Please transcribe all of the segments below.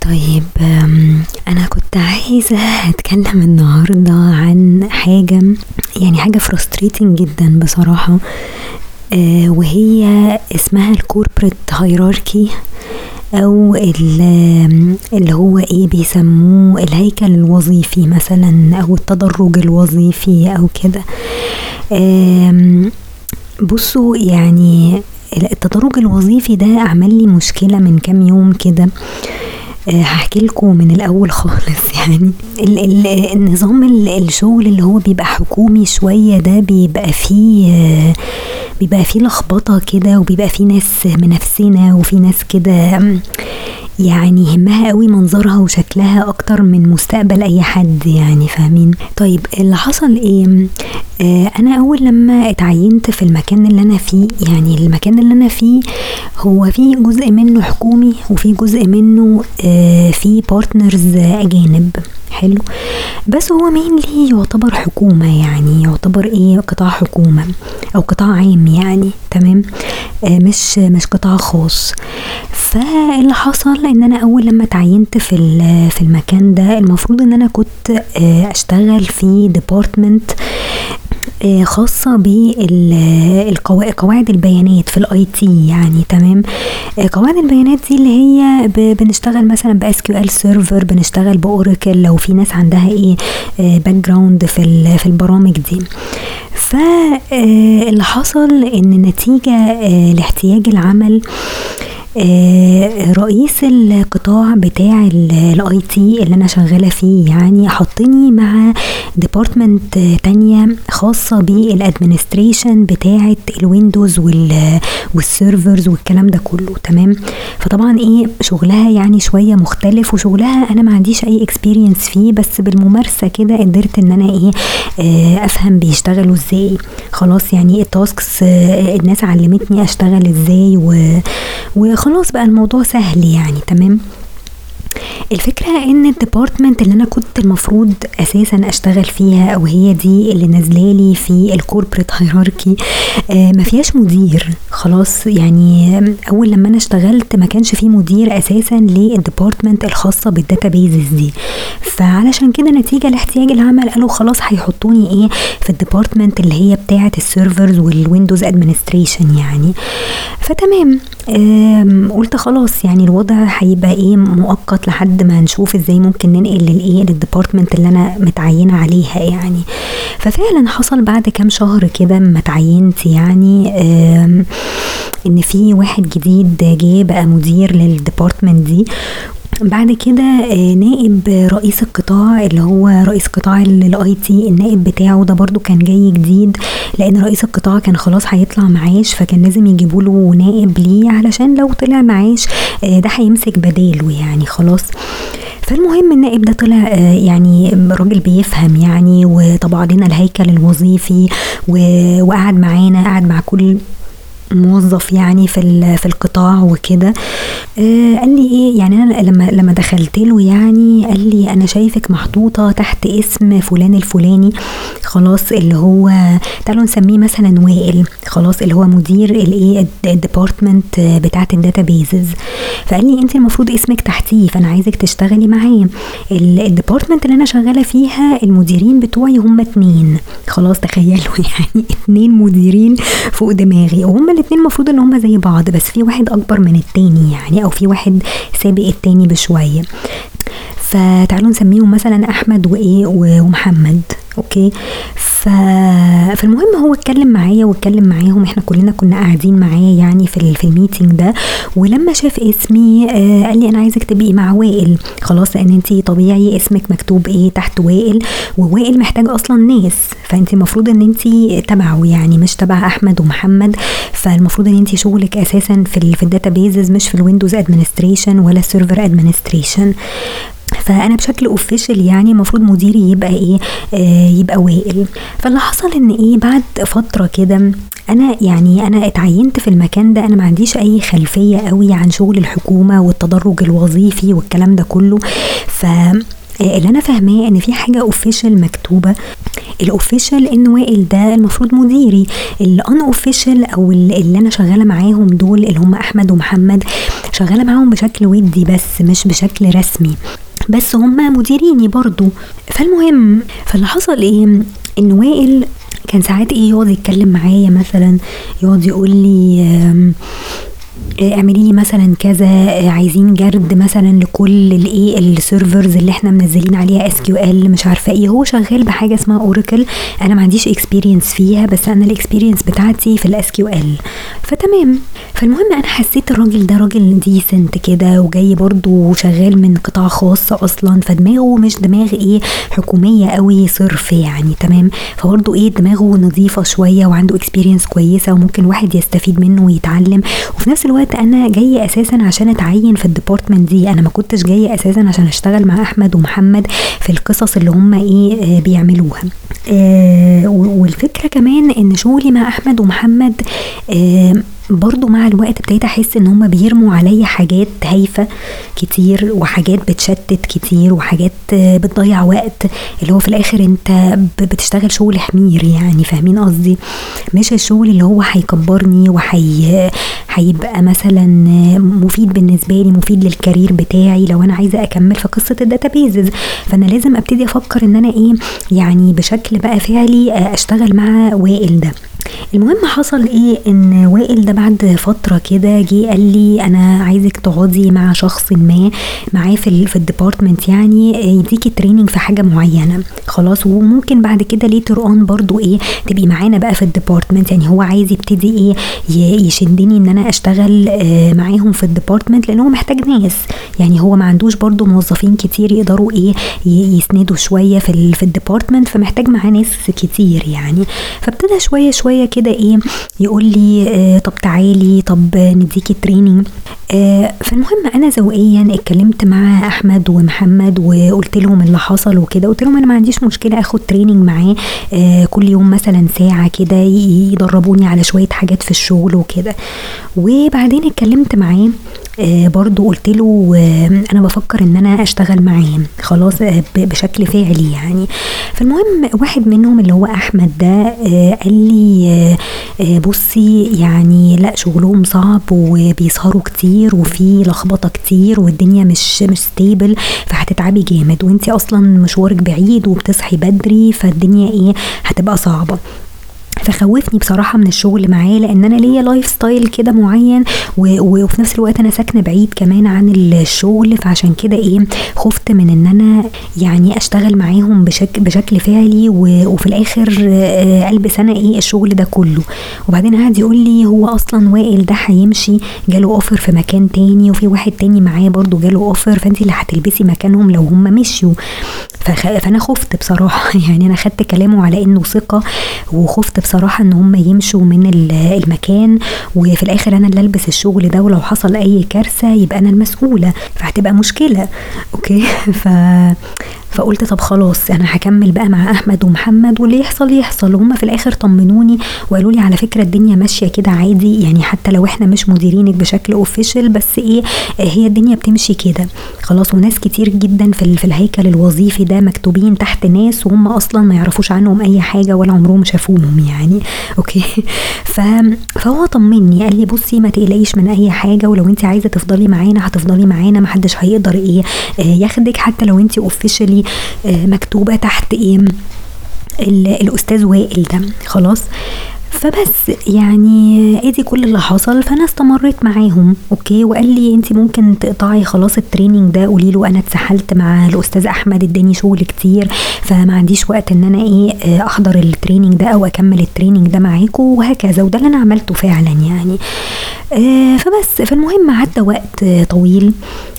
طيب أنا كنت عايزة أتكلم النهاردة عن حاجة يعني حاجة frustrating جدا بصراحة آه، وهي اسمها الكوربريت هيراركي أو ال- اللي هو إيه بيسموه الهيكل الوظيفي مثلا أو التدرج الوظيفي أو كده. بصوا يعني التدرج الوظيفي ده عمل لي مشكلة من كام يوم كده. آه، هحكي لكم من الأول خالص. يعني ال ال النظام ال- الشغل اللي هو بيبقى حكومي شوية ده بيبقى فيه آه، بيبقى فيه لخبطة كده وبيبقى فيه ناس منافسينة وفي ناس كده يعني يهمها قوي منظرها وشكلها أكتر من مستقبل أي حد يعني فاهمين؟ طيب اللي حصل إيه؟ آه أنا أول لما اتعينت في المكان اللي أنا فيه يعني المكان اللي أنا فيه هو في جزء منه حكومي وفي جزء منه آه في partners أجانب. حلو. بس هو mainly يعتبر حكومة يعني يعتبر إيه؟ قطاع حكومة أو قطاع عام يعني تمام؟ آه مش مش قطاع خاص. فاللي حصل إن أنا أول لما تعينت في في المكان ده المفروض إن أنا كنت آه أشتغل في department آه، خاصة بقواعد البيانات في ال IT يعني تمام؟ آه، قواعد البيانات دي اللي هي بنشتغل مثلا ب SQL Server بنشتغل ب Oracle لو في ناس عندها إيه background في في البرامج دي. فاللي حصل إن نتيجة لاحتياج العمل رئيس القطاع بتاع ال IT اللي أنا شغالة فيه يعني حطني مع department تانية خاصة بال administration بتاعة ال Windows وال- وال servers والكلام ده كله تمام؟ فطبعا إيه شغلها يعني شوية مختلف وشغلها أنا ما عنديش أي experience فيه بس بالممارسة كده قدرت إن أنا إيه آه، أفهم بيشتغلوا إزاي. خلاص يعني ال tasks آه، الناس علمتني أشتغل إزاي و... وخلاص بقى الموضوع سهل يعني تمام؟ الفكرة إن ال department اللي أنا كنت المفروض أساسا أشتغل فيها أو هي دي اللي نازلالي في ال corporate hierarchy آه ما فيهاش مدير. خلاص يعني أول لما أنا اشتغلت ما كانش في مدير أساسا لل department الخاصة بال databases دي. فعلشان كده نتيجة لاحتياج العمل قالوا خلاص هيحطوني إيه في ال department اللي هي بتاعة ال servers وال Windows administration يعني. فتمام قلت خلاص يعني الوضع هيبقى إيه مؤقت لحد ما نشوف إزاي ممكن ننقل للإيه لل department اللي أنا متعينة عليها يعني. ففعلا حصل بعد كام شهر كده ما اتعينت يعني إن في واحد جديد جه بقى مدير لل department دي بعد كده آه، نائب رئيس القطاع اللي هو رئيس قطاع ال IT النائب بتاعه ده برضو كان جاي جديد لأن رئيس القطاع كان خلاص هيطلع معاش فكان لازم يجيبوا له نائب ليه علشان لو طلع معاش آه، ده هيمسك بداله يعني خلاص. فالمهم النائب ده طلع آه، يعني راجل بيفهم يعني وطبع لنا الهيكل الوظيفي وقعد معانا قعد مع كل موظف يعني في في القطاع وكده. آه قال لي إيه يعني أنا لما لما دخلت له يعني قال لي أنا شايفك محطوطة تحت اسم فلان الفلاني خلاص اللي هو تعالوا نسميه مثلا وائل خلاص اللي هو مدير الايه ال department بتاعة ال databases فقال لي أنت المفروض اسمك تحتيه فأنا عايزك تشتغلي معاه ال- ال department اللي أنا شغالة فيها المديرين بتوعي هم اتنين. خلاص تخيلوا يعني اتنين مديرين فوق دماغي. وهم الاتنين المفروض إن هم زي بعض بس في واحد أكبر من التاني يعني أو في واحد سابق التاني بشوية. فتعالوا نسميهم مثلا أحمد وإيه ومحمد okay؟ ف... فالمهم هو اتكلم معايا واتكلم معاهم إحنا كلنا كنا قاعدين معاه يعني في. في ال meeting ده. ولما شاف اسمي آه قال لي أنا عايزك تبقي مع وائل. خلاص لأن انت طبيعي اسمك مكتوب إيه تحت وائل ووائل محتاج أصلا ناس. فانت المفروض إن انت تبعه يعني مش تبع أحمد ومحمد. فالمفروض إن انت شغلك أساسا في ال... في ال databases مش في ال Windows administration ولا ال server administration فأنا بشكل official يعني المفروض مديري يبقى إيه؟ آه يبقى وائل. فاللي حصل إن إيه؟ بعد فترة كده أنا يعني أنا اتعينت في المكان ده أنا ما عنديش أي خلفية قوي عن شغل الحكومة والتدرج الوظيفي والكلام ده كله. ف اللي أنا فاهماه إن في حاجة official مكتوبة. ال official إن وائل ده المفروض مديري. ال unofficial أو اللي أنا شغالة معاهم دول اللي هم أحمد ومحمد شغالة معاهم بشكل ودي بس مش بشكل رسمي. بس هم مديريني برضو. فالمهم فاللي حصل إيه؟ إن وائل كان ساعات إيه يقعد يتكلم معايا مثلا يقعد يقول لي اعملي لي مثلا كذا عايزين جرد مثلا لكل الايه ال servers اللي إحنا منزلين عليها SQL مش عارفة إيه. هو شغال بحاجة اسمها Oracle أنا ما عنديش experience فيها بس أنا ال experience بتاعتي في ال SQL فتمام. فالمهم أنا حسيت الراجل ده راجل decent كده وجاي برضو شغال من قطاع خاص أصلا. فدماغه مش دماغ إيه حكومية قوي صرف يعني. تمام. فبرضو إيه دماغه نظيفة شوية وعنده experience كويسة وممكن واحد يستفيد منه ويتعلم. وفي نفس الوقت أنا جاية أساسا عشان أتعين في ال department دي. أنا ما كنتش جاية أساسا عشان أشتغل مع أحمد ومحمد في القصص اللي هم إيه آه بيعملوها. آه والفكرة كمان إن شغلي مع أحمد ومحمد آه برضو مع الوقت ابتديت احس ان هما بيرموا عليا حاجات هايفة كتير وحاجات بتشتت كتير وحاجات بتضيع وقت. اللي هو في الآخر انت بتشتغل شغل حمير يعني فاهمين قصدي؟ مش الشغل اللي هو هيكبرني وحي هيبقى مثلا مفيد بالنسبة لي مفيد للكارير بتاعي لو أنا عايزة أكمل في قصة الداتابيزز. فأنا لازم أبتدي أفكر إن أنا إيه يعني بشكل بقى فعلي أشتغل مع وائل ده. المهم حصل إيه؟ إن وائل ده بعد فترة كده جه قال لي أنا عايزك تقعدي مع شخص ما معاه في في ال department يعني يديكي training في حاجة معينة. خلاص وممكن بعد كده later on برضو إيه تبقي معانا بقى في ال department. يعني هو عايز يبتدي إيه يشدني إن أنا أشتغل معاهم في ال department لأن هو محتاج ناس. يعني هو ما عندوش برضو موظفين كتير يقدروا إيه يسندوا شوية في في ال department فمحتاج معاه ناس كتير يعني. فابتدى شوية شوية كده إيه يقول لي آه طب تعالي طب نديكي training آه فالمهم أنا ذوقيا اتكلمت مع أحمد ومحمد وقلت لهم اللي حصل وكده قلت لهم أنا ما عنديش مشكلة آخد training معاه آه كل يوم مثلا ساعة كده يدربوني على شوية حاجات في الشغل وكده. وبعدين اتكلمت معاه برضو قلت له آه أنا بفكر إن أنا أشتغل معاه. خلاص آه بشكل فعلي يعني. فالمهم واحد منهم اللي هو أحمد ده قال لي بصي يعني لا شغلهم صعب وبيسهروا كتير وفي لخبطة كتير والدنيا مش مش ستيبل فهتتعبي جامد. وأنتي أصلا مشوارك بعيد وبتصحي بدري فالدنيا إيه هتبقى صعبة. فخوفني بصراحة من الشغل معاه لأن أنا ليا lifestyle كده معين وفي نفس الوقت أنا ساكنة بعيد كمان عن الشغل فعشان كده إيه خفت من إن أنا يعني أشتغل معاهم بشكل بشكل فعلي وفي الآخر البس أنا إيه الشغل ده كله. وبعدين قعد يقول لي هو أصلا وائل ده هيمشي جاله offer في مكان تاني وفي واحد تاني معاه برضو جاله offer فانت اللي هتلبسي مكانهم لو هم مشيوا. فأنا خفت بصراحة يعني أنا خدت كلامه على إنه ثقة وخفت بصراحة إن هم يمشوا من المكان وفي الآخر أنا اللي ألبس الشغل ده ولو حصل أي كارثة يبقى أنا المسؤولة فهتبقى مشكلة. okay؟ ف فقلت طب خلاص أنا هكمل بقى مع أحمد ومحمد واللي يحصل يحصل. وهم في الآخر طمنوني وقالوا لي على فكرة الدنيا ماشية كده عادي يعني حتى لو إحنا مش مديرينك بشكل official بس إيه هي الدنيا بتمشي كده. خلاص وناس كتير جدا في, في الهيكل الوظيفي ده مكتوبين تحت ناس وهم أصلا ما يعرفوش عنهم أي حاجة ولا عمرهم شافوهم يعني. okay. ف... فهو طمني قال لي بصي ما تقلقيش من أي حاجة ولو انت عايزة تفضلي معانا هتفضلي معانا محدش هيقدر إيه ياخدك حتى لو انت officially مكتوبة تحت إيه؟ الأستاذ وائل ده. خلاص. فبس يعني ادي كل اللي حصل فأنا استمريت معاهم okay؟ وقال لي أنت ممكن تقطعي خلاص ال training ده قولي له أنا اتسحلت مع الأستاذ أحمد اداني شغل كتير فما عنديش وقت إن أنا إيه أحضر ال training ده أو أكمل ال training ده معاكم وهكذا. وده اللي أنا عملته فعلا يعني. آه فبس. فالمهم عدى وقت طويل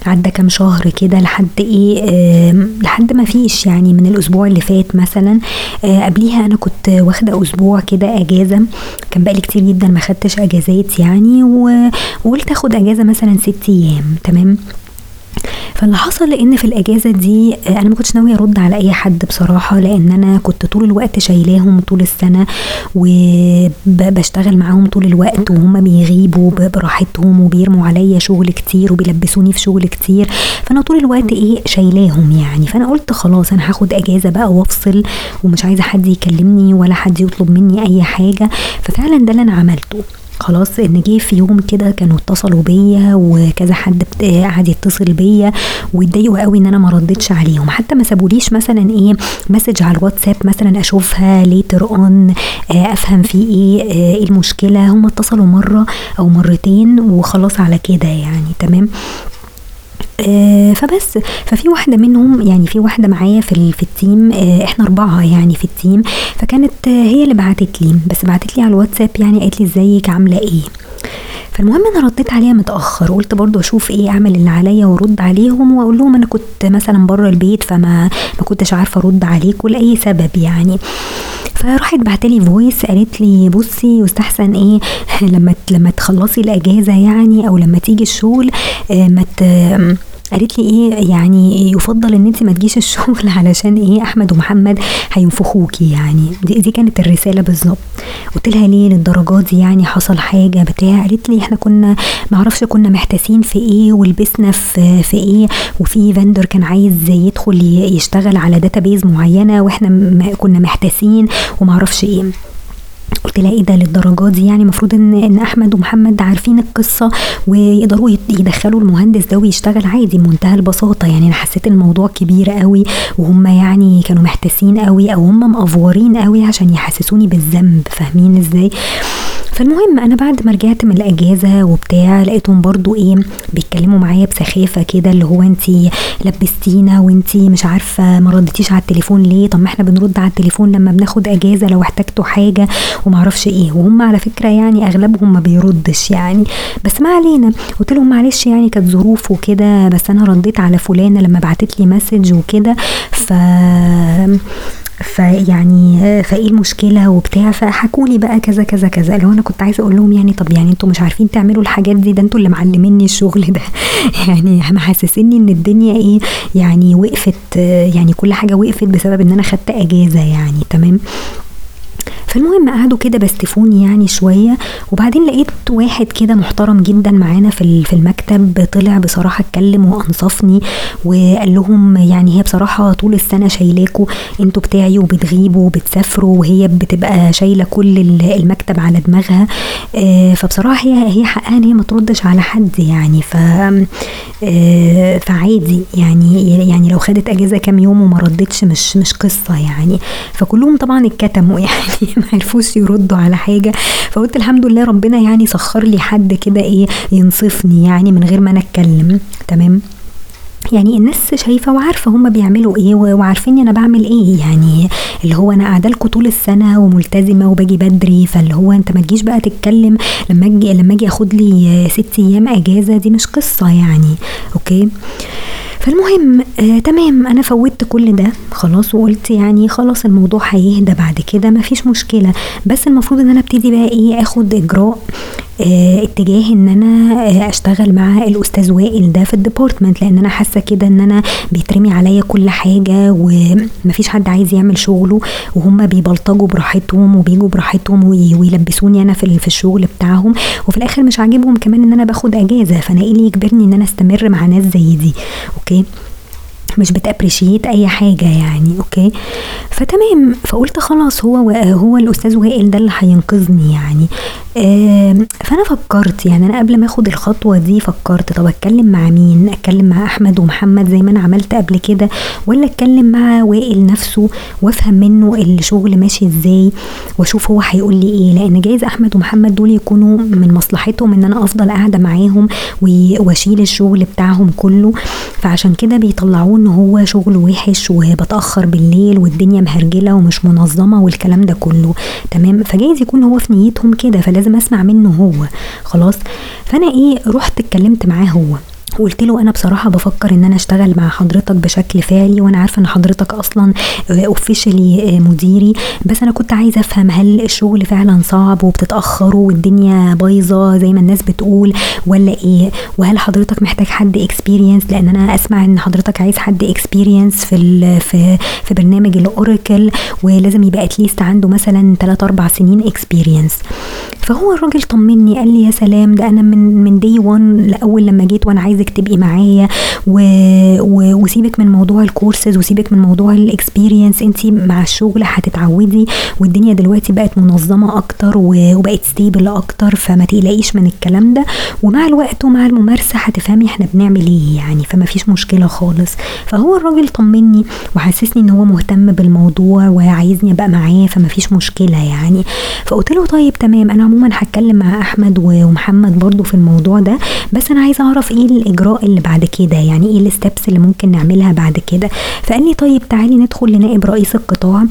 عدى كام شهر كده لحد إيه آه لحد ما فيش يعني من الأسبوع اللي فات مثلا. آه قبليها أنا كنت واخدة أسبوع كده إجازة كان بقالي كتير جدا ما خدتش أجازات يعني وقلت آخد أجازة مثلا ست أيام تمام؟ فاللي حصل ان في الأجازة دي آه، أنا ما كنتش ناوية أرد على أي حد بصراحة لأن أنا كنت طول الوقت شايلاهم طول السنة وبشتغل معاهم طول الوقت وهم بيغيبوا براحتهم وبيرموا عليا شغل كتير وبيلبسوني في شغل كتير. فأنا طول الوقت إيه شايلاهم يعني. فأنا قلت خلاص أنا هاخد أجازة بقى وأفصل ومش عايزة حد يكلمني ولا حد يطلب مني أي حاجة. ففعلا ده اللي أنا عملته. خلاص إن جه في يوم كده كانوا اتصلوا بيا وكذا حد قعد يتصل بيا واتضايقوا قوي إن أنا ما ردتش عليهم. حتى ما سابوليش مثلا إيه message على الواتساب مثلا أشوفها later on آه، أفهم في إيه آه، إيه المشكلة. هم اتصلوا مرة أو مرتين وخلاص على كده يعني تمام؟ آه فبس. ففي واحدة منهم يعني في واحدة معايا في في ال team آه إحنا أربعة يعني في ال team فكانت هي اللي بعتت لي بس بعتت لي على الواتساب يعني قالت لي إزيك عاملة إيه؟ فالمهم أنا رديت عليها متأخر قلت برضو أشوف إيه أعمل اللي عليا وأرد عليهم وأقول لهم أنا كنت مثلا بره البيت فما ما كنتش عارفة أرد عليكم لاي سبب يعني. فراحت بعتلي voice قالت لي بصي يستحسن إيه لما لما تخلصي الأجازة يعني أو لما تيجي الشغل آه ما قالت لي إيه يعني يفضل إن أنت ما تجيش الشغل علشان إيه أحمد ومحمد هينفخوكي يعني. دي, دي كانت الرسالة بالظبط. قلت لها ليه للدرجات دي يعني؟ حصل حاجة بتاع؟ قالت لي إحنا كنا ما أعرفش كنا محتاسين في إيه ولبسنا في في إيه. وفي vendor كان عايز يدخل يشتغل على database معينة وإحنا كنا محتاسين وما أعرفش إيه. قلت لها إيه ده للدرجات دي؟ يعني المفروض إن إن أحمد ومحمد عارفين القصة ويقدروا يدخلوا المهندس ده ويشتغل عادي بمنتهى البساطة. يعني أنا حسيت الموضوع كبير قوي وهم يعني كانوا محتاسين قوي أو هم مقفورين قوي عشان يحسسوني بالذنب. فاهمين إزاي؟ فالمهم أنا بعد ما رجعت من الأجازة وبتاع لقيتهم برضو إيه بيتكلموا معايا بسخافة كده اللي هو انت لبستينا وانت مش عارفة ما ردتيش على التليفون ليه؟ طب ما إحنا بنرد على التليفون لما بناخد أجازة لو احتجتوا حاجة. ومعرفش إيه. وهم على فكرة يعني أغلبهم ما بيردش يعني. بس ما علينا. قلت لهم معلش يعني كانت ظروف وكده بس أنا رديت على فلانة لما بعتت لي مسج وكده. ف فيعني فإيه المشكلة وبتاع. فحكوا لي بقى كذا كذا كذا. لو أنا كنت عايزة أقول لهم يعني طب يعني أنتوا مش عارفين تعملوا الحاجات دي؟ ده أنتوا اللي معلميني الشغل ده. يعني محسسيني إن الدنيا إيه يعني وقفت يعني كل حاجة وقفت بسبب إن أنا خدت أجازة يعني. تمام؟ فالمهم قعدوا كده بستفوني يعني شوية وبعدين لقيت واحد كده محترم جدا معانا في المكتب طلع بصراحة اتكلم وأنصفني وقال لهم يعني هي بصراحة طول السنة شايلاكوا أنتوا بتاعي وبتغيبوا وبتسافروا وهي بتبقى شايلة كل المكتب على دماغها آه، فبصراحة هي هي حقها إن هي ما تردش على حد يعني ف آه، فعادي يعني يعني لو خدت أجازة كام يوم وما ردتش مش مش قصة يعني فكلهم طبعا اتكتموا يعني. ما يردوا على حاجة. فقلت الحمد لله ربنا يعني سخر لي حد كده إيه ينصفني يعني من غير ما أنا أتكلم. تمام؟ يعني الناس شايفة وعارفة هما بيعملوا إيه وعارفين أنا بعمل إيه. يعني اللي هو أنا قاعدة لكم طول السنة وملتزمة وباجي بدري. فاللي هو أنت ما تجيش بقى تتكلم. لما أجي لما أجي أخد لي ست أيام إجازة دي مش قصة يعني. okay؟ فالمهم آه تمام أنا فوتت كل ده خلاص وقلت يعني خلاص الموضوع هيهدى بعد كده مفيش مشكلة. بس المفروض إن أنا أبتدي بقى إيه آخد إجراء آه اتجاه إن أنا آه أشتغل مع الأستاذ وائل ده في ال department لأن أنا حاسة كده إن أنا بيترمي عليا كل حاجة ومفيش حد عايز يعمل شغله وهم بيبلطجوا براحتهم وبيجوا براحتهم ويلبسوني أنا في الشغل بتاعهم. وفي الآخر مش عاجبهم كمان إن أنا باخد أجازة فأنا إيه اللي يجبرني إن أنا أستمر مع ناس زي دي؟ okay؟ مش بت appreciate أي حاجة يعني okay؟ فتمام. فقلت خلاص هو هو الأستاذ وائل ده اللي هينقذني يعني. فأنا فكرت يعني أنا قبل ما آخد الخطوة دي فكرت طب أتكلم مع مين؟ أتكلم مع أحمد ومحمد زي ما أنا عملت قبل كده ولا أتكلم مع وائل نفسه وأفهم منه الشغل ماشي إزاي وأشوف هو هيقول لي إيه؟ لأن جايز أحمد ومحمد دول يكونوا من مصلحتهم إن أنا أفضل قاعدة معاهم وأشيل الشغل بتاعهم كله. فعشان كده بيطلعوه ان هو شغل وحش وبتأخر بالليل والدنيا مهرجلة ومش منظمة والكلام ده كله. تمام؟ فجايز يكون هو في نيتهم كده فلازم أسمع منه هو. خلاص؟ فأنا إيه رحت اتكلمت معاه هو. وقلت له أنا بصراحة بفكر إن أنا أشتغل مع حضرتك بشكل فعلي وأنا عارفة إن حضرتك أصلا اوفيشلي مديري بس أنا كنت عايزة أفهم هل الشغل فعلا صعب وبتتأخروا والدنيا بايظة زي ما الناس بتقول ولا إيه؟ وهل حضرتك محتاج حد experience لأن أنا أسمع إن حضرتك عايز حد experience في في في برنامج ال Oracle ولازم يبقى at least عنده مثلا 3 4 سنين experience فهو الراجل طمني قال لي يا سلام ده أنا من من day 1 لأول لما جيت وأنا عايزك تبقي معايا وسيبك من موضوع الكورسز وسيبك من موضوع ال experience انت مع الشغل هتتعودي والدنيا دلوقتي بقت منظمة أكتر وبقت stable أكتر فما تقلقيش من الكلام ده. ومع الوقت ومع الممارسة هتفهمي إحنا بنعمل إيه يعني فما فيش مشكلة خالص. فهو الراجل طمني وحسسني إن هو مهتم بالموضوع وعايزني أبقى معاه فما فيش مشكلة يعني. فقلت له طيب تمام أنا عموما هتكلم مع أحمد ومحمد برضو في الموضوع ده بس أنا عايزة أعرف إيه الإجراء اللي بعد كده؟ يعني إيه الستبس اللي ممكن نعملها بعد كده؟ فقال لي طيب تعالي ندخل لنائب رئيس القطاع.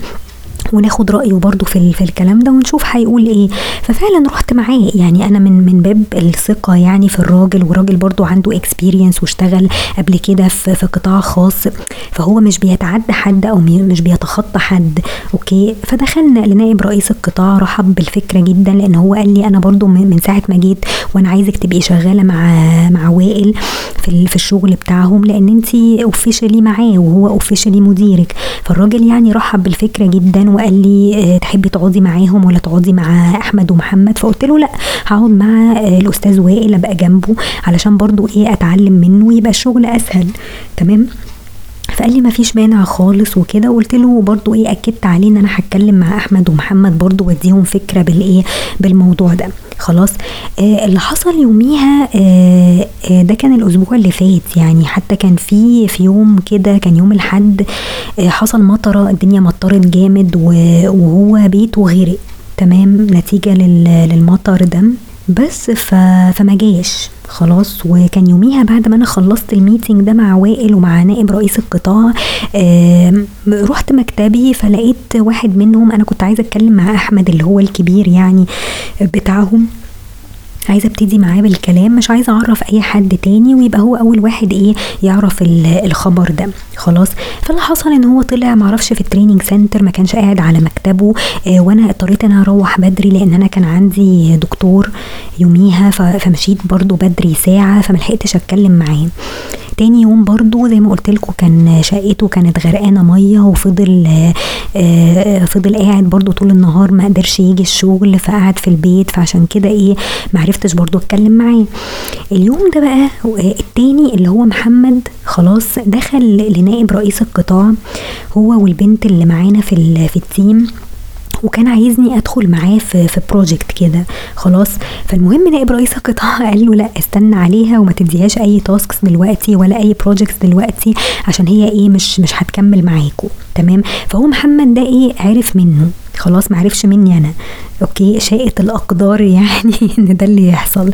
وناخد رأيه برضه في, في الكلام ده ونشوف هيقول إيه. ففعلا رحت معاه. يعني أنا من من باب الثقة يعني في الراجل والراجل برضه عنده experience واشتغل قبل كده في, في قطاع خاص. فهو مش بيتعدى حد أو مش بيتخطى حد. okay؟ فدخلنا لنائب رئيس القطاع رحب بالفكرة جدا لأن هو قال لي أنا برضه من ساعة ما جيت وأنا عايزك تبقي شغالة مع مع وائل في في الشغل بتاعهم لأن انت officially معاه وهو officially مديرك. فالراجل يعني رحب بالفكرة جدا وقال لي آه، تحبي تقعدي معاهم ولا تقعدي مع أحمد ومحمد؟ فقلت له لا هقعد مع آه، الأستاذ وائل أبقى جنبه علشان برضو إيه أتعلم منه ويبقى الشغل أسهل. تمام؟ فقال لي مفيش مانع خالص وكده. وقلت له برضو إيه أكدت عليه إن أنا هتكلم مع أحمد ومحمد برضو وأديهم فكرة بالايه بالموضوع ده. خلاص. آه اللي حصل يوميها آه آه ده كان الأسبوع اللي فات يعني. حتى كان في في يوم كده كان يوم الحد آه حصل مطرة الدنيا مطرت جامد وهو بيته غرق. تمام؟ نتيجة للمطر ده. بس فما جاش. خلاص وكان يوميها بعد ما أنا خلصت ال meeting ده مع وائل ومع نائب رئيس القطاع رحت مكتبي فلقيت واحد منهم أنا كنت عايزة أتكلم مع أحمد اللي هو الكبير يعني بتاعهم. عايزة أبتدي معاه بالكلام مش عايزة أعرف أي حد تاني ويبقى هو أول واحد إيه يعرف الخبر ده. خلاص؟ فاللي حصل إن هو طلع معرفش في ال training center ما كانش قاعد على مكتبه آه وأنا اضطريت إن أنا أروح بدري لأن أنا كان عندي دكتور يوميها فمشيت برضو بدري ساعة فملحقتش أتكلم معاه. تاني يوم برضو زي ما قلت لكم كان شقته كانت غرقانة مية وفضل آه فضل قاعد برضو طول النهار ما قدرش يجي الشغل فقعد في البيت فعشان كده إيه معرفتش برضو أتكلم معاه. اليوم ده بقى التاني اللي هو محمد خلاص دخل لنائب رئيس القطاع هو والبنت اللي معانا في في ال team. وكان عايزني أدخل معاه في في project كده. خلاص. فالمهم نائب رئيس القطاع قال له لا استنى عليها وما تديهاش أي tasks دلوقتي ولا أي projects دلوقتي عشان هي إيه مش مش هتكمل معاكم تمام؟ فهو محمد ده إيه عرف منه. خلاص معرفش مني أنا. okay شاءت الأقدار يعني إن ده اللي يحصل.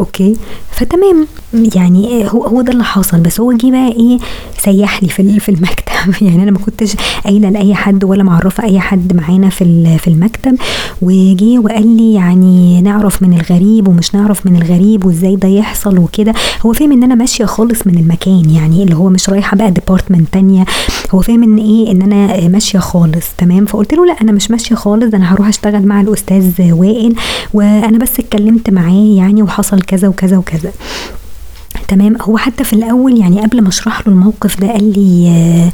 okay فتمام. يعني هو هو ده اللي حصل بس هو جه بقى إيه سيح لي في في المكتب. يعني أنا ما كنتش قايلة لأي حد ولا معرفة أي حد معانا في في المكتب. وجي وقال لي يعني نعرف من الغريب ومش نعرف من الغريب وإزاي ده يحصل وكده. هو فاهم إن أنا ماشية خالص من المكان يعني اللي هو مش رايحة بقى ديبارتمنت تانية. هو فاهم إن إيه إن أنا ماشية خالص تمام. فقلت له لأ أنا مش ماشية خالص أنا هروح أشتغل مع الأستاذ وائل وأنا بس اتكلمت معاه يعني وحصل كذا وكذا وكذا. تمام؟ هو حتى في الأول يعني قبل ما أشرح له الموقف ده قال لي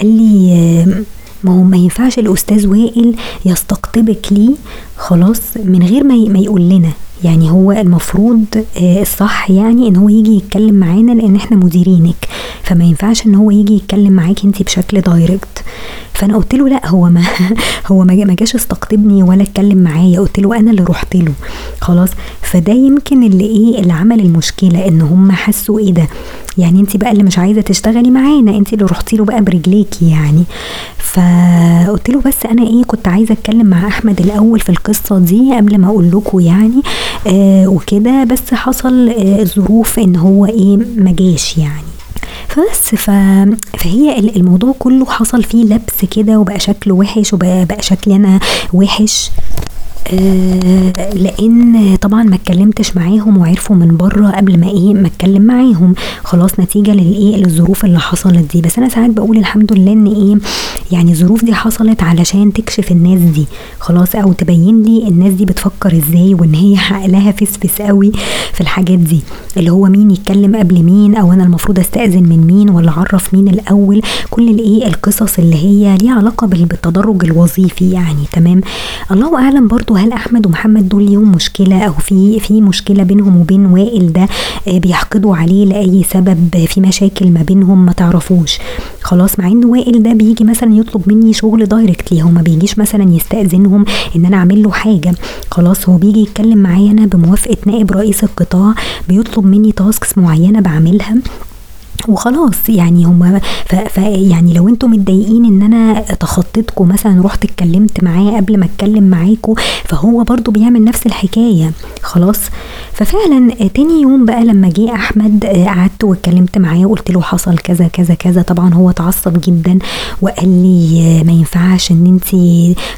قال لي ما هو ما ينفعش الأستاذ وائل يستقطبك ليه خلاص من غير ما يقول لنا. يعني هو المفروض آه، الصح يعني إن هو يجي يتكلم معانا لأن إحنا مديرينك. فما ينفعش إن هو يجي يتكلم معاكي انت بشكل دايركت فأنا قلت له لأ هو ما هو ما جاش استقطبني ولا اتكلم معايا. قلت له أنا اللي رحت له. خلاص؟ فده يمكن اللي إيه اللي عمل المشكلة إن هم حسوا إيه ده؟ يعني انت بقى اللي مش عايزة تشتغلي معانا. انت اللي رحتي له بقى برجليكي يعني. فقلت له بس أنا إيه كنت عايزة أتكلم مع أحمد الأول في القصة دي قبل ما أقول لكم يعني. وكده. بس حصل آه ظروف إن هو إيه ما جاش يعني. فبس ف... فهي الموضوع كله حصل فيه لبس كده وبقى شكله وحش وبقى بقى شكلي أنا وحش. آه لأن طبعا ما اتكلمتش معاهم وعرفوا من بره قبل ما إيه ما اتكلم معاهم. خلاص نتيجة للايه للظروف اللي حصلت دي. بس أنا ساعات بقول الحمد لله إن إيه يعني الظروف دي حصلت علشان تكشف الناس دي. خلاص أو تبين لي الناس دي بتفكر إزاي وإن هي عقلها فسفس قوي في الحاجات دي. اللي هو مين يتكلم قبل مين أو أنا المفروض أستأذن من مين ولا أعرف مين الأول. كل الايه القصص اللي هي ليها علاقة بالتدرج الوظيفي يعني تمام؟ الله أعلم برضو هل أحمد ومحمد دول ليهم مشكلة أو في في مشكلة بينهم وبين وائل ده آه، بيحقدوا عليه لأي سبب في مشاكل ما بينهم ما تعرفوش؟ خلاص مع إن وائل ده بيجي مثلا يطلب مني شغل directly هو ما بيجيش مثلا يستأذنهم إن أنا أعمل له حاجة. خلاص هو بيجي يتكلم معايا أنا بموافقة نائب رئيس القطاع بيطلب مني tasks معينة بعملها. وخلاص يعني هما يعني لو أنتم متضايقين ان أنا تخطيتكم مثلا رحت اتكلمت معاه قبل ما اتكلم معاكم فهو برضو بيعمل نفس الحكاية خلاص. ففعلا تاني يوم بقى لما جه أحمد قعدت واتكلمت معاه وقلت له حصل كذا كذا كذا طبعا هو اتعصب جدا وقال لي ما ينفعش إن انت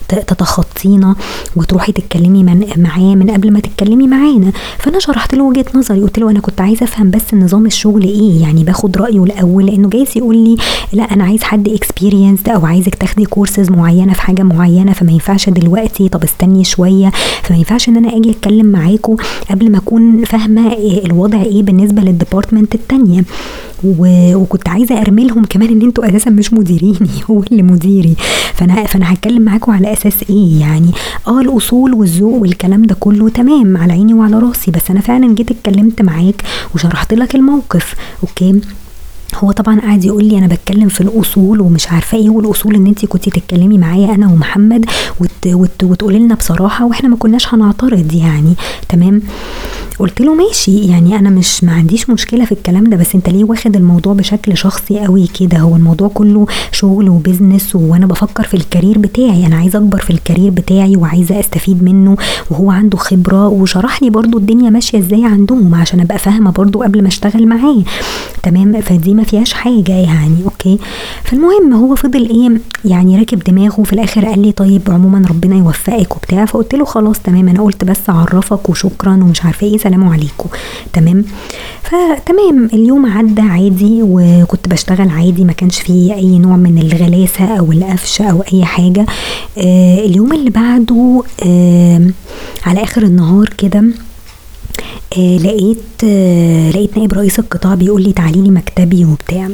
تتخطينا وتروحي تتكلمي معاه من قبل ما تتكلمي معانا. فأنا شرحت له وجهة نظري قلت له أنا كنت عايزة أفهم بس نظام الشغل إيه يعني باخد رأيه الأول لأنه جايز يقول لي لا أنا عايز حد experienced أو عايزك تاخدي كورسز معينة في حاجة معينة فما ينفعش دلوقتي طب استني شوية. فما ينفعش إن أنا أجي أتكلم معاكم قبل ما أكون فاهمة الوضع إيه بالنسبة لل department التانية. وكنت عايزة أفهمهم كمان إن أنتوا أساسا مش مديريني هو اللي مديري. فأنا فأنا هتكلم معاكم على أساس إيه يعني؟ آه الأصول والذوق والكلام ده كله تمام على عيني وعلى راسي بس أنا فعلا جيت اتكلمت معاك وشرحت لك الموقف أوكي؟ هو طبعا قاعد يقول لي أنا بتكلم في الأصول ومش عارفة إيه والأصول إن انت كنتي تتكلمي معايا أنا ومحمد وت وت وتقولي لنا بصراحة وإحنا ما كناش هنعترض يعني. تمام؟ قلت له ماشي يعني أنا مش ما عنديش مشكلة في الكلام ده بس أنت ليه واخد الموضوع بشكل شخصي قوي كده؟ هو الموضوع كله شغل و business وأنا بفكر في ال career بتاعي أنا عايزة أكبر في ال career بتاعي وعايزة أستفيد منه وهو عنده خبرة وشرح لي برضو الدنيا ماشية إزاي عندهم عشان أبقى فاهمة برضو قبل ما أشتغل معاه. تمام؟ فدي ما فيهاش حاجة يعني okay. فالمهم هو فضل إيه يعني راكب دماغه في الآخر قال لي طيب عموما ربنا يوفقك وبتاع فقلت له خلاص تمام أنا قلت بس أعرفك وشكرا ومش عارفة إيه سلام عليكم. تمام؟ فتمام اليوم عدى عادي وكنت بشتغل عادي ما كانش فيه أي نوع من الغلاسة أو القفش أو أي حاجة. آه اليوم اللي بعده آه على آخر النهار كده آه لقيت آه لقيت نائب رئيس القطاع بيقول لي تعالي لي مكتبي وبتاع.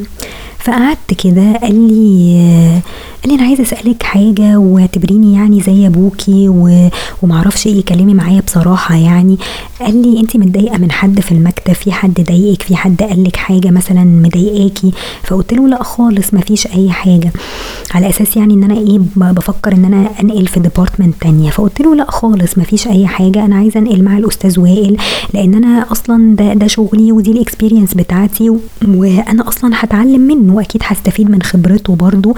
فقعدت كده قال لي آه قال لي أنا عايزة أسألك حاجة واعتبريني يعني زي أبوكي و... ومعرفش إيه كلمي معايا بصراحة يعني. قال لي انت متضايقة من حد في المكتب في حد ضايقك في حد قال لك حاجة مثلا مضايقاكي؟ فقلت له لا خالص ما فيش أي حاجة. على أساس يعني إن أنا إيه بفكر إن أنا أنقل في department تانية. فقلت له لا خالص ما فيش أي حاجة. أنا عايزة أنقل مع الأستاذ وائل لأن أنا أصلا ده ده شغلي ودي ال experience بتاعتي وأنا أصلا هتعلم منه وأكيد هستفيد من خبرته برضه.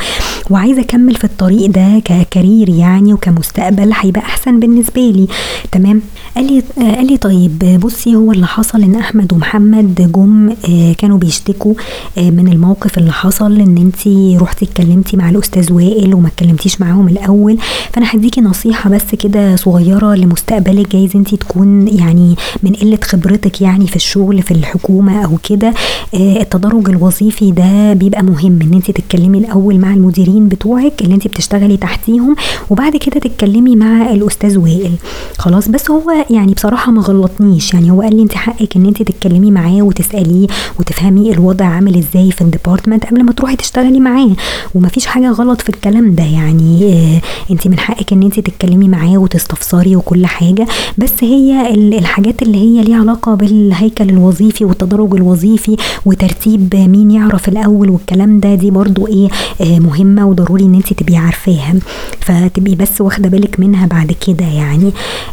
أكمل في الطريق ده ك career يعني وكمستقبل هيبقى أحسن بالنسبة لي. تمام؟ قال لي قال لي طيب بصي هو اللي حصل إن أحمد ومحمد جم آه، كانوا بيشتكوا آه، من الموقف اللي حصل إن أنت رحتي اتكلمتي مع الأستاذ وائل وما اتكلمتيش معاهم الأول. فأنا هديكي نصيحة بس كده صغيرة لمستقبلك جايز أنت تكون يعني من قلة خبرتك يعني في الشغل في الحكومة أو كده. آه، التدرج الوظيفي ده بيبقى مهم إن أنت تتكلمي الأول مع المديرين بتوعك اللي انت بتشتغلي تحتيهم وبعد كده تتكلمي مع الأستاذ وائل. خلاص بس هو يعني بصراحة ما غلطنيش. يعني هو قال لي انت حقك ان انت تتكلمي معاه وتسأليه وتفهمي الوضع عامل إزاي في الديبارتمنت قبل ما تروحي تشتغلي معاه. ومفيش حاجة غلط في الكلام ده. يعني آه انت من حقك ان انت تتكلمي معاه وتستفسري وكل حاجة. بس هي الحاجات اللي هي ليها علاقة بالهيكل الوظيفي والتدرج الوظيفي وترتيب مين يعرف الأول والكلام ده دي برضو إيه آه مهمة وضروري إن انت تبقي عارفاها فتبقي بس واخدة بالك منها بعد كده يعني.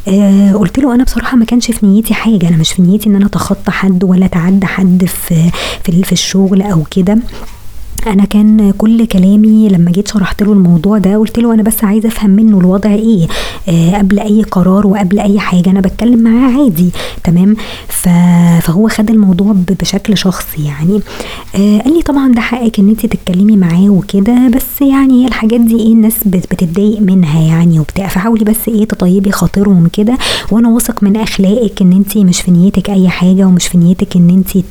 آه قلت له أنا بصراحة ما كانش في نيتي حاجة أنا مش في نيتي إن أنا أتخطى حد ولا أتعدى حد في في, في الشغل أو كده. أنا كان كل كلامي لما جيت شرحت له الموضوع ده قلت له أنا بس عايزه أفهم منه الوضع إيه آه قبل أي قرار وقبل أي حاجة أنا بتكلم معاه عادي تمام؟ فهو خد الموضوع بشكل شخصي يعني. آه قال لي طبعا ده حقك إن أنت تتكلمي معاه وكده بس يعني هي الحاجات دي إيه الناس بتتضايق منها يعني وبتاع. فحاولي بس إيه تطيبي خاطرهم كده وأنا واثق من أخلاقك إن أنت مش في نيتك أي حاجة ومش في نيتك إن أنت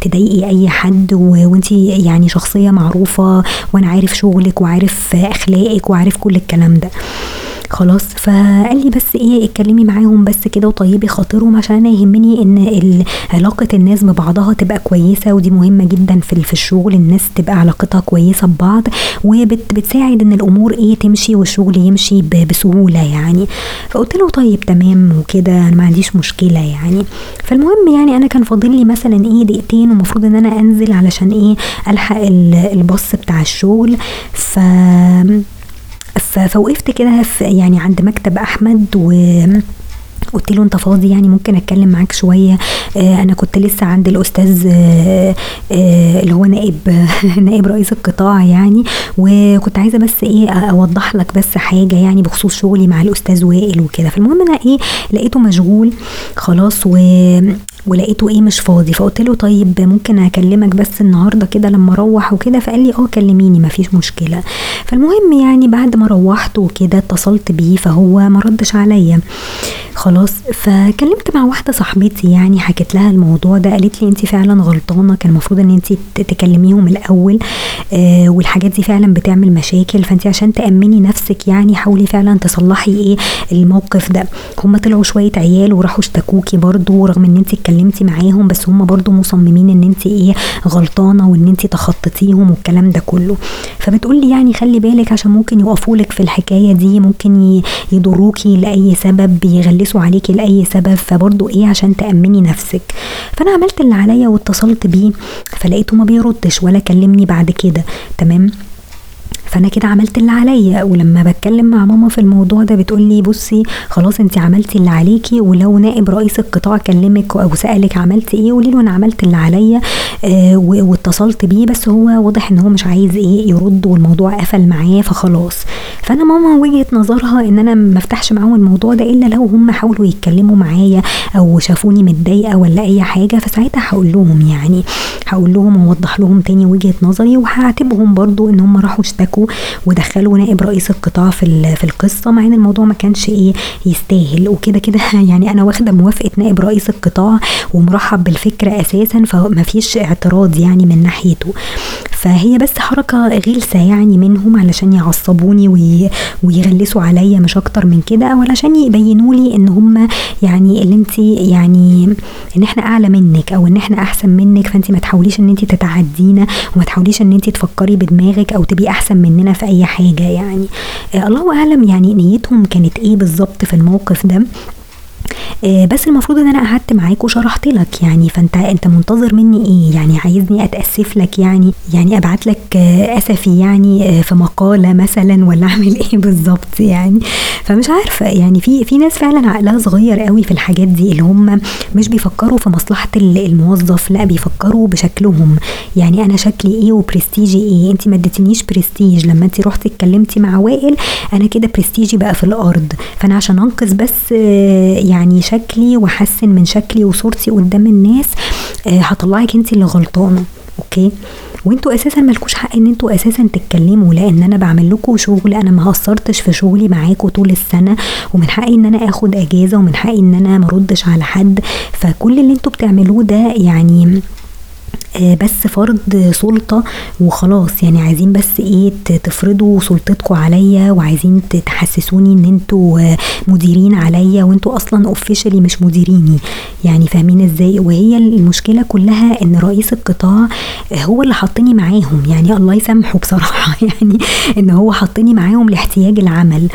تضايقي أي حد وأنت يعني شخصية معروفة وأنا عارف شغلك وعارف أخلاقك وعارف كل الكلام ده. خلاص. فقال لي بس إيه اتكلمي معاهم بس كده وطيبي خاطرهم عشان أنا يهمني إن علاقة الناس ببعضها تبقى كويسة ودي مهمة جدا في في الشغل الناس تبقى علاقتها كويسة ببعض وبتساعد إن الأمور إيه تمشي والشغل يمشي بسهولة يعني. فقلت له طيب تمام وكده أنا ما عنديش مشكلة يعني. فالمهم يعني أنا كان فاضل لي مثلا إيه دقيقتين ومفروض إن أنا أنزل علشان إيه ألحق الباص بتاع الشغل. ف فوقفت كده يعني عند مكتب أحمد و قلت له أنت فاضي يعني ممكن أتكلم معاك شوية؟ آه أنا كنت لسه عند الأستاذ آه آه اللي هو نائب نائب رئيس القطاع يعني وكنت عايزة بس إيه أوضح لك بس حاجة يعني بخصوص شغلي مع الأستاذ وائل وكده. فالمهم أنا إيه لقيته مشغول خلاص و ولقيته إيه مش فاضي فقلت له طيب ممكن أكلمك بس النهارده كده لما أروح وكده؟ فقال لي آه كلميني مفيش مشكلة. فالمهم يعني بعد ما روحت وكده اتصلت بيه فهو ما ردش عليا. خلاص فكلمت مع واحدة صاحبتي يعني حكيت لها الموضوع ده قالت لي انت فعلا غلطانة كان المفروض إن انت تكلميهم الأول آه والحاجات دي فعلا بتعمل مشاكل فانت عشان تأمني نفسك يعني حاولي فعلا تصلحي إيه الموقف ده. هم طلعوا شوية عيال وراحوا اشتكوكي برضو رغم إن انت اتكلمتي معاهم بس هم برضو مصممين إن انت إيه غلطانة وإن انت تخططيهم والكلام ده كله. فبتقول لي يعني خلي بالك عشان ممكن يقفوا لك في الحكاية دي ممكن يضروكي لأي سبب يغلسوا عليكي لأي سبب فبرضو إيه عشان تأمني نفسك. فأنا عملت اللي عليا واتصلت بيه فلقيته ما بيردش ولا كلمني بعد كده تمام؟ فأنا كده عملت اللي عليا. ولما بتكلم مع ماما في الموضوع ده بتقول لي بصي خلاص انت عملتي اللي عليكي ولو نائب رئيس القطاع كلمك أو سألك عملتي إيه قولي له أنا عملت اللي عليا آه واتصلت بيه. بس هو واضح إن هو مش عايز إيه يرد والموضوع قفل معاه فخلاص. فأنا ماما وجهة نظرها إن أنا ما افتحش معاهم الموضوع ده إلا لو هم حاولوا يتكلموا معايا أو شافوني متضايقة ولا أي حاجة فساعتها هقول لهم يعني هقول لهم واوضح لهم تاني وجهة نظري وهعاتبهم برضو إن هم راحوا اشتكوا ودخلوا نائب رئيس القطاع في في القصة مع إن الموضوع ما كانش إيه يستاهل. وكده كده يعني أنا واخدة موافقة نائب رئيس القطاع ومرحب بالفكرة أساسا فما فيش اعتراض يعني من ناحيته. فهي بس حركة غلسة يعني منهم علشان يعصبوني وي ويغلسوا عليا مش أكتر من كده علشان يبينوا لي إن هم يعني اللي أنت يعني إن إحنا أعلى منك أو إن إحنا أحسن منك فأنت ما تحاوليش إن إنت تتعدينا وما تحاوليش إن إنت تفكري بدماغك أو تبقي أحسن مننا في أي حاجة يعني. آه الله أعلم يعني نيتهم كانت إيه بالظبط في الموقف ده. بس المفروض إن أنا قعدت معاك وشرحت لك يعني فأنت أنت منتظر مني إيه؟ يعني عايزني أتأسف لك يعني يعني أبعت لك آه أسفي يعني آه في مقالة مثلا ولا أعمل إيه بالظبط يعني. فمش عارفة يعني في في ناس فعلا عقلها صغير قوي في الحاجات دي اللي هم مش بيفكروا في مصلحة الموظف لا بيفكروا بشكلهم. يعني أنا شكلي إيه وبرستيجي إيه؟ انت ما اديتنيش برستيج. لما انت رحتي اتكلمتي مع وائل أنا كده برستيجي بقى في الأرض. فأنا عشان أنقذ بس يعني شكلي واحسن من شكلي وصورتي قدام الناس هطلعك انت اللي غلطانة okay؟ وانتوا أساسا مالكوش حق إن أنتوا أساسا تتكلموا لأن أنا بعمل لكم شغل أنا ما قصرتش في شغلي معاكم طول السنة ومن حقي إن أنا آخد إجازة ومن حقي إن أنا ما على حد. فكل اللي أنتوا بتعملوه ده يعني بس فرض سلطة وخلاص. يعني عايزين بس إيه تفرضوا سلطتكم عليا وعايزين تحسسوني إن أنتوا مديرين عليا وانتوا أصلا اوفيشالي مش مديريني. يعني فاهمين إزاي؟ وهي المشكلة كلها إن رئيس القطاع هو اللي حطني معاهم. يعني الله يسامحه بصراحة. يعني إن هو حطني معاهم لاحتياج العمل.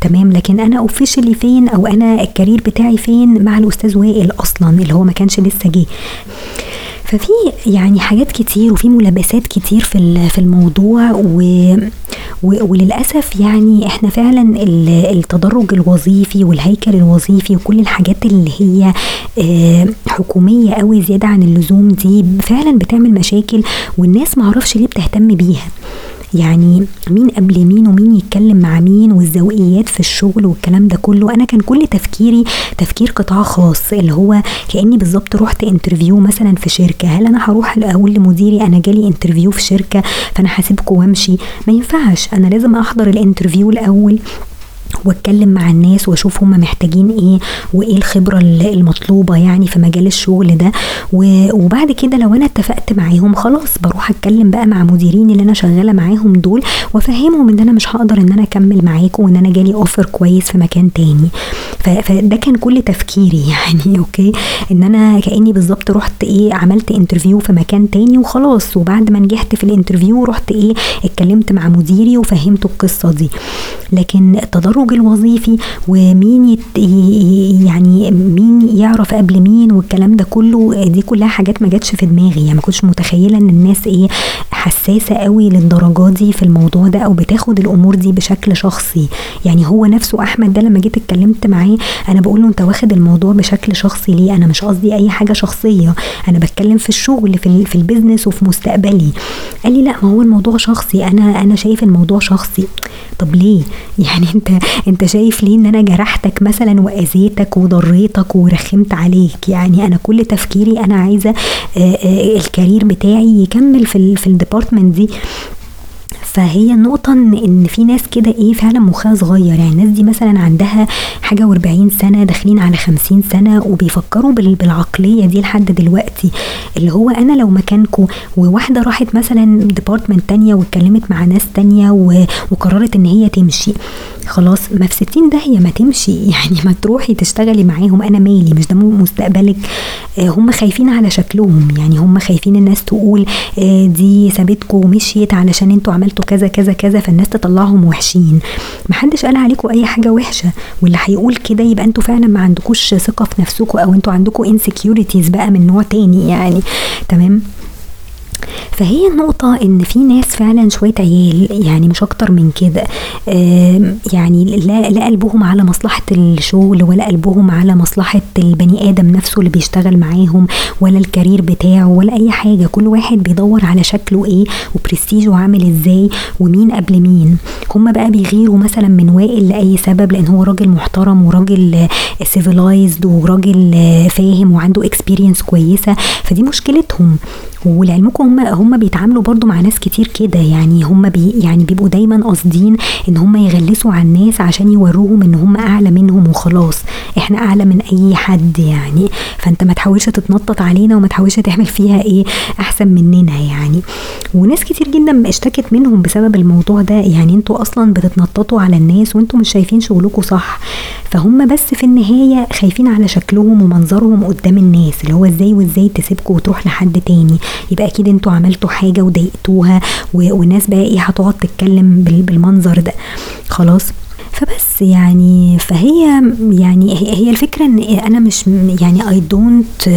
تمام. لكن أنا officially فين؟ أو أنا ال career بتاعي فين مع الأستاذ وائل أصلا اللي هو ما كانش لسه جه. ففي يعني حاجات كتير وفي ملابسات كتير في في الموضوع و وللأسف يعني إحنا فعلا التدرج الوظيفي والهيكل الوظيفي وكل الحاجات اللي هي آه، حكومية قوي زيادة عن اللزوم دي فعلا بتعمل مشاكل والناس معرفش ليه بتهتم بيها. يعني مين قبل مين ومين يتكلم مع مين والذوقيات في الشغل والكلام ده كله. أنا كان كل تفكيري تفكير قطاع خاص اللي هو كأني بالظبط رحت interview مثلا في شركة. هل أنا هروح أقول لمديري أنا جالي interview في شركة فأنا هسيبكم وأمشي. ما ينفعش. أنا لازم أحضر ال interview الأول. واتكلم مع الناس واشوف هم محتاجين إيه وايه الخبرة المطلوبة يعني في مجال الشغل ده. وبعد كده لو أنا اتفقت معاهم خلاص بروح أتكلم بقى مع مديرين اللي أنا شغالة معاهم دول وأفهمهم إن أنا مش هقدر إن أنا أكمل معاكم وإن أنا جالي offer كويس في مكان تاني. فده كان كل تفكيري يعني okay؟ إن أنا كأني بالظبط رحت إيه عملت interview في مكان تاني وخلاص. وبعد ما نجحت في ال interview رحت إيه اتكلمت مع مديري وفهمته القصة دي. لكن التدرج التدرج الوظيفي ومين يعني مين يعرف قبل مين والكلام ده كله دي كلها حاجات ما جاتش في دماغي. يعني ما كنتش متخيلة إن الناس إيه حساسة قوي للدرجات دي في الموضوع ده أو بتاخد الأمور دي بشكل شخصي. يعني هو نفسه أحمد ده لما جيت اتكلمت معاه أنا بقول له أنت واخد الموضوع بشكل شخصي ليه؟ أنا مش قصدي أي حاجة شخصية. أنا بتكلم في الشغل في, في البيزنس وفي مستقبلي. قال لي لا ما هو الموضوع شخصي. أنا أنا شايف الموضوع شخصي. طب ليه؟ يعني أنت انت شايف ليه ان أنا جرحتك مثلا وأذيتك وضريتك ورخمت عليك؟ يعني أنا كل تفكيري أنا عايزة آه، آه، ال career بتاعي يكمل في في ال department دي. فهي النقطة إن, في ناس كده إيه فعلا مخها صغير. يعني الناس دي مثلا عندها حاجة وأربعين سنة داخلين على خمسين سنة وبيفكروا بالعقلية دي لحد دلوقتي. اللي هو أنا لو مكانكم وواحدة راحت مثلا department تانية واتكلمت مع ناس تانية وقررت إن هي تمشي خلاص ما في 60 داهيه ما تمشي. يعني ما تروحي تشتغلي معاهم. أنا مالي مش ده مستقبلك. آه، هم خايفين على شكلهم. يعني هم خايفين الناس تقول آه، دي سابتكم ومشيت علشان أنتوا عملتوا كذا كذا كذا فالناس تطلعهم وحشين. ما حدش قال عليكم أي حاجة وحشة. واللي هيقول كده يبقى أنتوا فعلا ما عندكوش ثقة في نفسكم أو أنتوا عندكم insecurities بقى من نوع تاني يعني. تمام؟ فهي النقطة إن في ناس فعلا شوية عيال يعني مش أكتر من كده. يعني لا, لا قلبهم على مصلحة الشغل ولا قلبهم على مصلحة البني آدم نفسه اللي بيشتغل معاهم ولا الكارير بتاعه ولا أي حاجة. كل واحد بيدور على شكله إيه وبرستيجه عامل إزاي ومين قبل مين. هما بقى بيغيروا مثلا من وائل لأي سبب لأن هو راجل محترم وراجل civilized وراجل فاهم وعنده experience كويسة. فدي مشكلتهم. ولعلمكم هم هم بيتعاملوا برضو مع ناس كتير كده. يعني هم بي يعني بيبقوا دايما قاصدين إن هم يغلسوا على الناس عشان يوروهم إن هم أعلى منهم وخلاص. إحنا أعلى من أي حد يعني. فأنت ما تحاولش تتنطط علينا وما تحاولش تعمل فيها إيه أحسن مننا يعني. وناس كتير جدا اشتكت منهم بسبب الموضوع ده. يعني أنتوا أصلا بتتنططوا على الناس وأنتوا مش شايفين شغلكم صح. فهم بس في النهاية خايفين على شكلهم ومنظرهم قدام الناس. اللي هو إزاي وإزاي تسيبكم وتروح لحد تاني. يبقى أكيد أنتوا عملتوا حاجة وضايقتوها والناس بقى إيه هتقعد تتكلم بالمنظر ده. خلاص؟ فبس يعني فهي يعني هي الفكرة إن أنا مش يعني I don't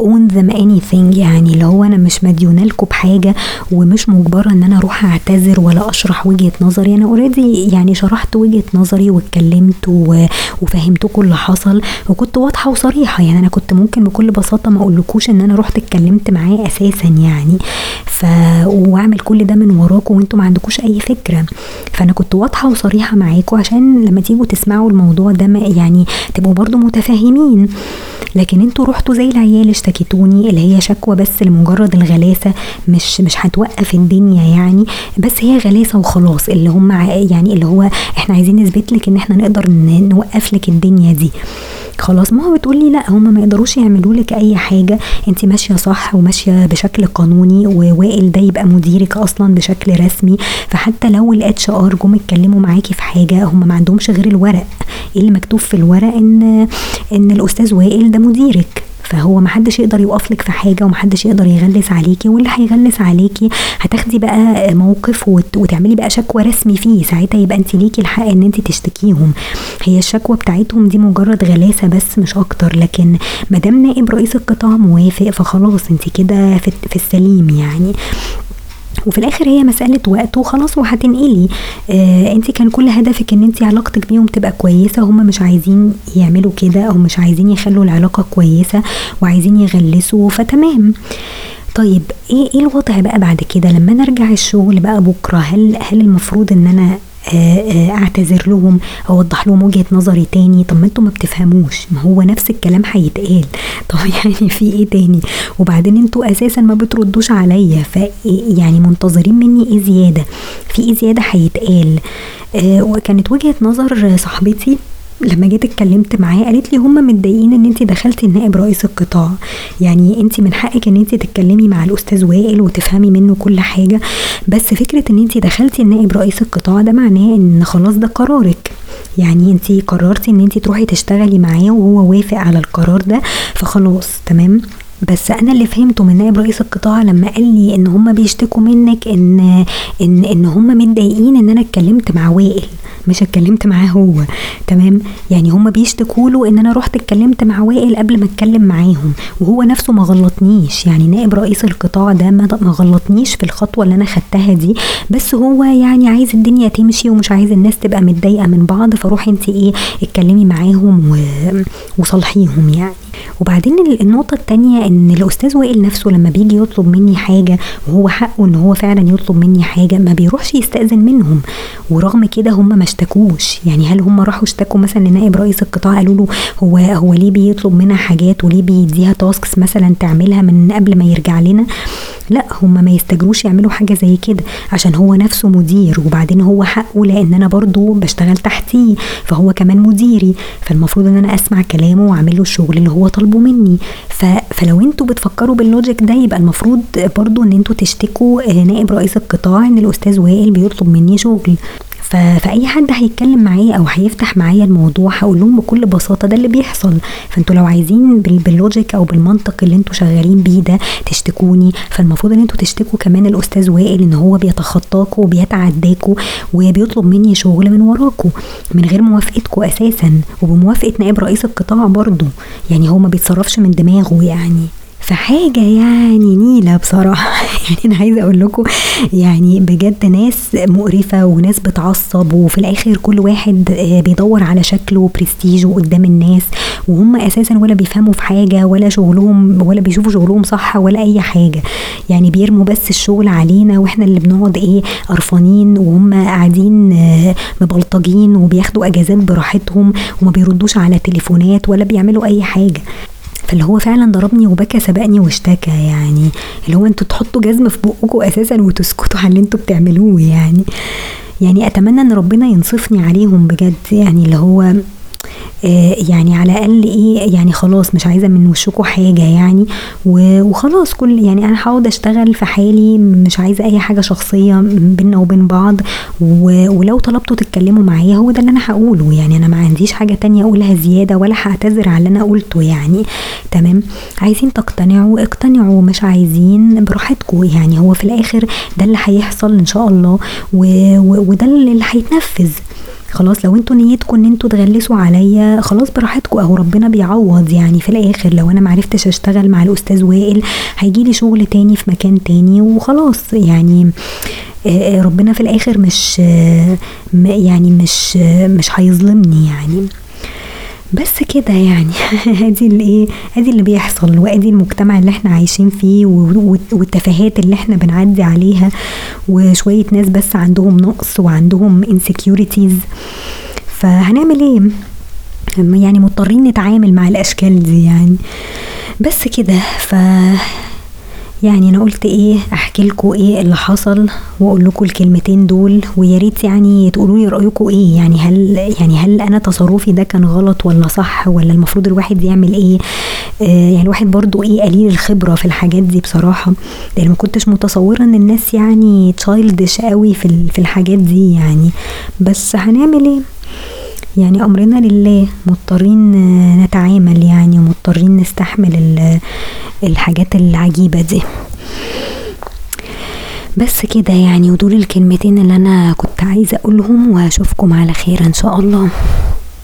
owe them anything يعني اللي هو أنا مش مديونة لكم بحاجة ومش مجبرة إن أنا أروح أعتذر ولا أشرح وجهة نظري. أنا already يعني شرحت وجهة نظري واتكلمت وفهمتكم اللي حصل وكنت واضحة وصريحة. يعني أنا كنت ممكن بكل بساطة ما أقولكوش إن أنا رحت اتكلمت معاه أساسا يعني. ف وأعمل كل ده من وراكم وأنتم ما عندكوش أي فكرة. فأنا كنت واضحة وصريحة معاكم عشان لما تيجوا تسمعوا الموضوع ده يعني تبقوا برضو متفاهمين. لكن أنتوا رحتوا زي العيال اشتكيتوني اللي هي شكوى بس لمجرد الغلاسة مش مش هتوقف الدنيا يعني. بس هي غلاسة وخلاص اللي هم يعني اللي هو إحنا عايزين نثبت لك ان إحنا نقدر نوقف لك الدنيا دي. خلاص ما هو بتقولي لا هم ما يقدروش يعملوا لك أي حاجة. انت ماشية صح وماشية بشكل قانوني ووائل ده يبقى مديرك أصلا بشكل رسمي. فحتى لو ال HR جم اتكلموا معاكي في حاجة هم ما عندهمش غير الورق. إيه اللي مكتوب في الورق؟ إن إن الأستاذ وائل ده مديرك. فهو محدش يقدر يوقف لك في حاجة ومحدش يقدر يغلس عليكي. واللي هيغلس عليكي هتاخدي بقى موقف وتعملي بقى شكوى رسمي فيه. ساعتها يبقى انت ليكي الحق إن انت تشتكيهم. هي الشكوى بتاعتهم دي مجرد غلاسة بس مش أكتر. لكن ما دام نائب رئيس القطاع موافق فخلاص انت كده في السليم يعني. وفي الآخر هي مسألة وقت وخلاص وهتنقلي. آه انت كان كل هدفك ان انت علاقتك بيهم تبقى كويسة. هم مش عايزين يعملوا كده أو مش عايزين يخلوا العلاقة كويسة وعايزين يغلسوا فتمام. طيب إيه إيه الوضع بقى بعد كده؟ لما أنا أرجع الشغل بقى بكرة هل هل المفروض إن أنا اعتذر لهم اوضح لهم وجهة نظري تاني. طب ما أنتوا ما بتفهموش. ما هو نفس الكلام هيتقال. طب يعني في إيه تاني؟ وبعدين أنتوا أساسا ما بتردوش عليا. ف يعني منتظرين مني إيه زيادة؟ في إيه زيادة هيتقال؟ آه وكانت وجهة نظر صاحبتي لما جيت اتكلمت معاه قالت لي هم متضايقين إن انت دخلتي النائب رئيس القطاع. يعني انت من حقك إن انت تتكلمي مع الأستاذ وائل وتفهمي منه كل حاجة بس فكرة إن انت دخلتي النائب رئيس القطاع ده معناه إن خلاص ده قرارك. يعني انت قررتي إن انت تروحي تشتغلي معاه وهو وافق على القرار ده فخلاص تمام؟ بس أنا اللي فهمته من نائب رئيس القطاع لما قال لي إن هم بيشتكوا منك إن إن إن هم متضايقين إن أنا اتكلمت مع وائل مش اتكلمت معاه هو. تمام؟ يعني هم بيشتكوا له إن أنا رحت اتكلمت مع وائل قبل ما اتكلم معاهم وهو نفسه ما غلطنيش. يعني نائب رئيس القطاع ده ما غلطنيش في الخطوة اللي أنا خدتها دي بس هو يعني عايز الدنيا تمشي ومش عايز الناس تبقى متضايقة من بعض فروحي انت إيه اتكلمي معاهم وصالحيهم يعني. وبعدين النقطة التانية إن الأستاذ وائل نفسه لما بيجي يطلب مني حاجة وهو حقه إن هو فعلا يطلب مني حاجة ما بيروحش يستأذن منهم. ورغم كده هم ما اشتكوش. يعني هل هم راحوا اشتكوا مثلا لنائب رئيس القطاع قالوا له هو هو ليه بيطلب منها حاجات وليه بيديها tasks مثلا تعملها من قبل ما يرجع لنا؟ لا هم ما يستجروش يعملوا حاجة زي كده عشان هو نفسه مدير وبعدين هو حقه لأن أنا برضو بشتغل تحتيه فهو كمان مديري. فالمفروض إن أنا أسمع كلامه وأعمل له الشغل اللي هو طالبه مني. فلو أنتوا بتفكروا بال logic ده يبقى المفروض برضو ان أنتوا تشتكوا آه، نائب رئيس القطاع ان الأستاذ وائل بيطلب مني شغل. فأي حد هيتكلم معايا أو هيفتح معايا الموضوع هقول لهم بكل بساطة ده اللي بيحصل. فأنتوا لو عايزين باللوجيك أو بالمنطق اللي أنتوا شغالين بيه ده تشتكوني. فالمفروض إن أنتوا تشتكوا كمان الأستاذ وائل إن هو بيتخطاكوا وبيتعداكوا وبيطلب مني شغل من وراكوا من غير موافقتكوا أساسا. وبموافقة نائب رئيس القطاع برضه يعني هو ما بيتصرفش من دماغه يعني. فحاجة يعني نيلة بصراحة. يعني أنا عايزة أقول لكم يعني بجد ناس مقرفة وناس بتعصب وفي الآخر كل واحد آه، بيدور على شكله وبرستيجه قدام الناس وهم أساسا ولا بيفهموا في حاجة ولا شغلهم ولا بيشوفوا شغلهم صح ولا أي حاجة. يعني بيرموا بس الشغل علينا وإحنا اللي بنقعد إيه قرفانين وهم قاعدين آه، مبلطجين وبياخدوا أجازات براحتهم وما بيردوش على تليفونات ولا بيعملوا أي حاجة. فاللي هو فعلا ضربني وبكى سبقني واشتكى يعني. اللي هو أنتوا تحطوا جزم في بقكم أساسا وتسكتوا على اللي أنتوا بتعملوه يعني. يعني أتمنى إن ربنا ينصفني عليهم بجد يعني. اللي هو يعني على الأقل إيه يعني خلاص مش عايزة من وشكوا حاجة يعني. وخلاص كل يعني أنا هقعد أشتغل في حالي مش عايزة أي حاجة شخصية بينا وبين بعض. ولو طلبتوا تتكلموا معايا هو ده اللي أنا هقوله. يعني أنا ما عنديش حاجة تانية أقولها زيادة ولا هعتذر على اللي أنا قلته يعني. تمام؟ عايزين تقتنعوا اقتنعوا مش عايزين براحتكم يعني. هو في الآخر ده اللي هيحصل إن شاء الله وده اللي هيتنفذ. خلاص لو أنتوا نيتكم ان أنتوا تغلسوا عليا خلاص براحتكم. اهو ربنا بيعوض يعني في الآخر. لو أنا معرفتش أشتغل مع الأستاذ وائل هيجيلي شغل تاني في مكان تاني وخلاص. يعني آه، آه، ربنا في الآخر مش آه، يعني مش مش هيظلمني يعني. بس كده يعني. ادي اللي إيه ادي اللي بيحصل وادي المجتمع اللي إحنا عايشين فيه والتفاهات اللي إحنا بنعدي عليها وشوية ناس بس عندهم نقص وعندهم insecurities. فهنعمل إيه؟ يعني مضطرين نتعامل مع الأشكال دي يعني. بس كده ف يعني أنا قلت إيه أحكي لكم إيه اللي حصل وأقول لكم الكلمتين دول ويا ريت يعني تقولوا لي رأيكم إيه يعني هل يعني هل أنا تصرفي ده كان غلط ولا صح ولا المفروض الواحد يعمل إيه؟ آه يعني الواحد برضو إيه قليل الخبرة في الحاجات دي بصراحة لأن ما كنتش متصورة إن الناس يعني تشايلدش قوي في في الحاجات دي يعني. بس هنعمل إيه؟ يعني أمرنا لله مضطرين نتعامل يعني ومضطرين نستحمل الحاجات العجيبة دي. بس كده يعني ودول الكلمتين اللي أنا كنت عايزة أقولهم وأشوفكم على خير إن شاء الله.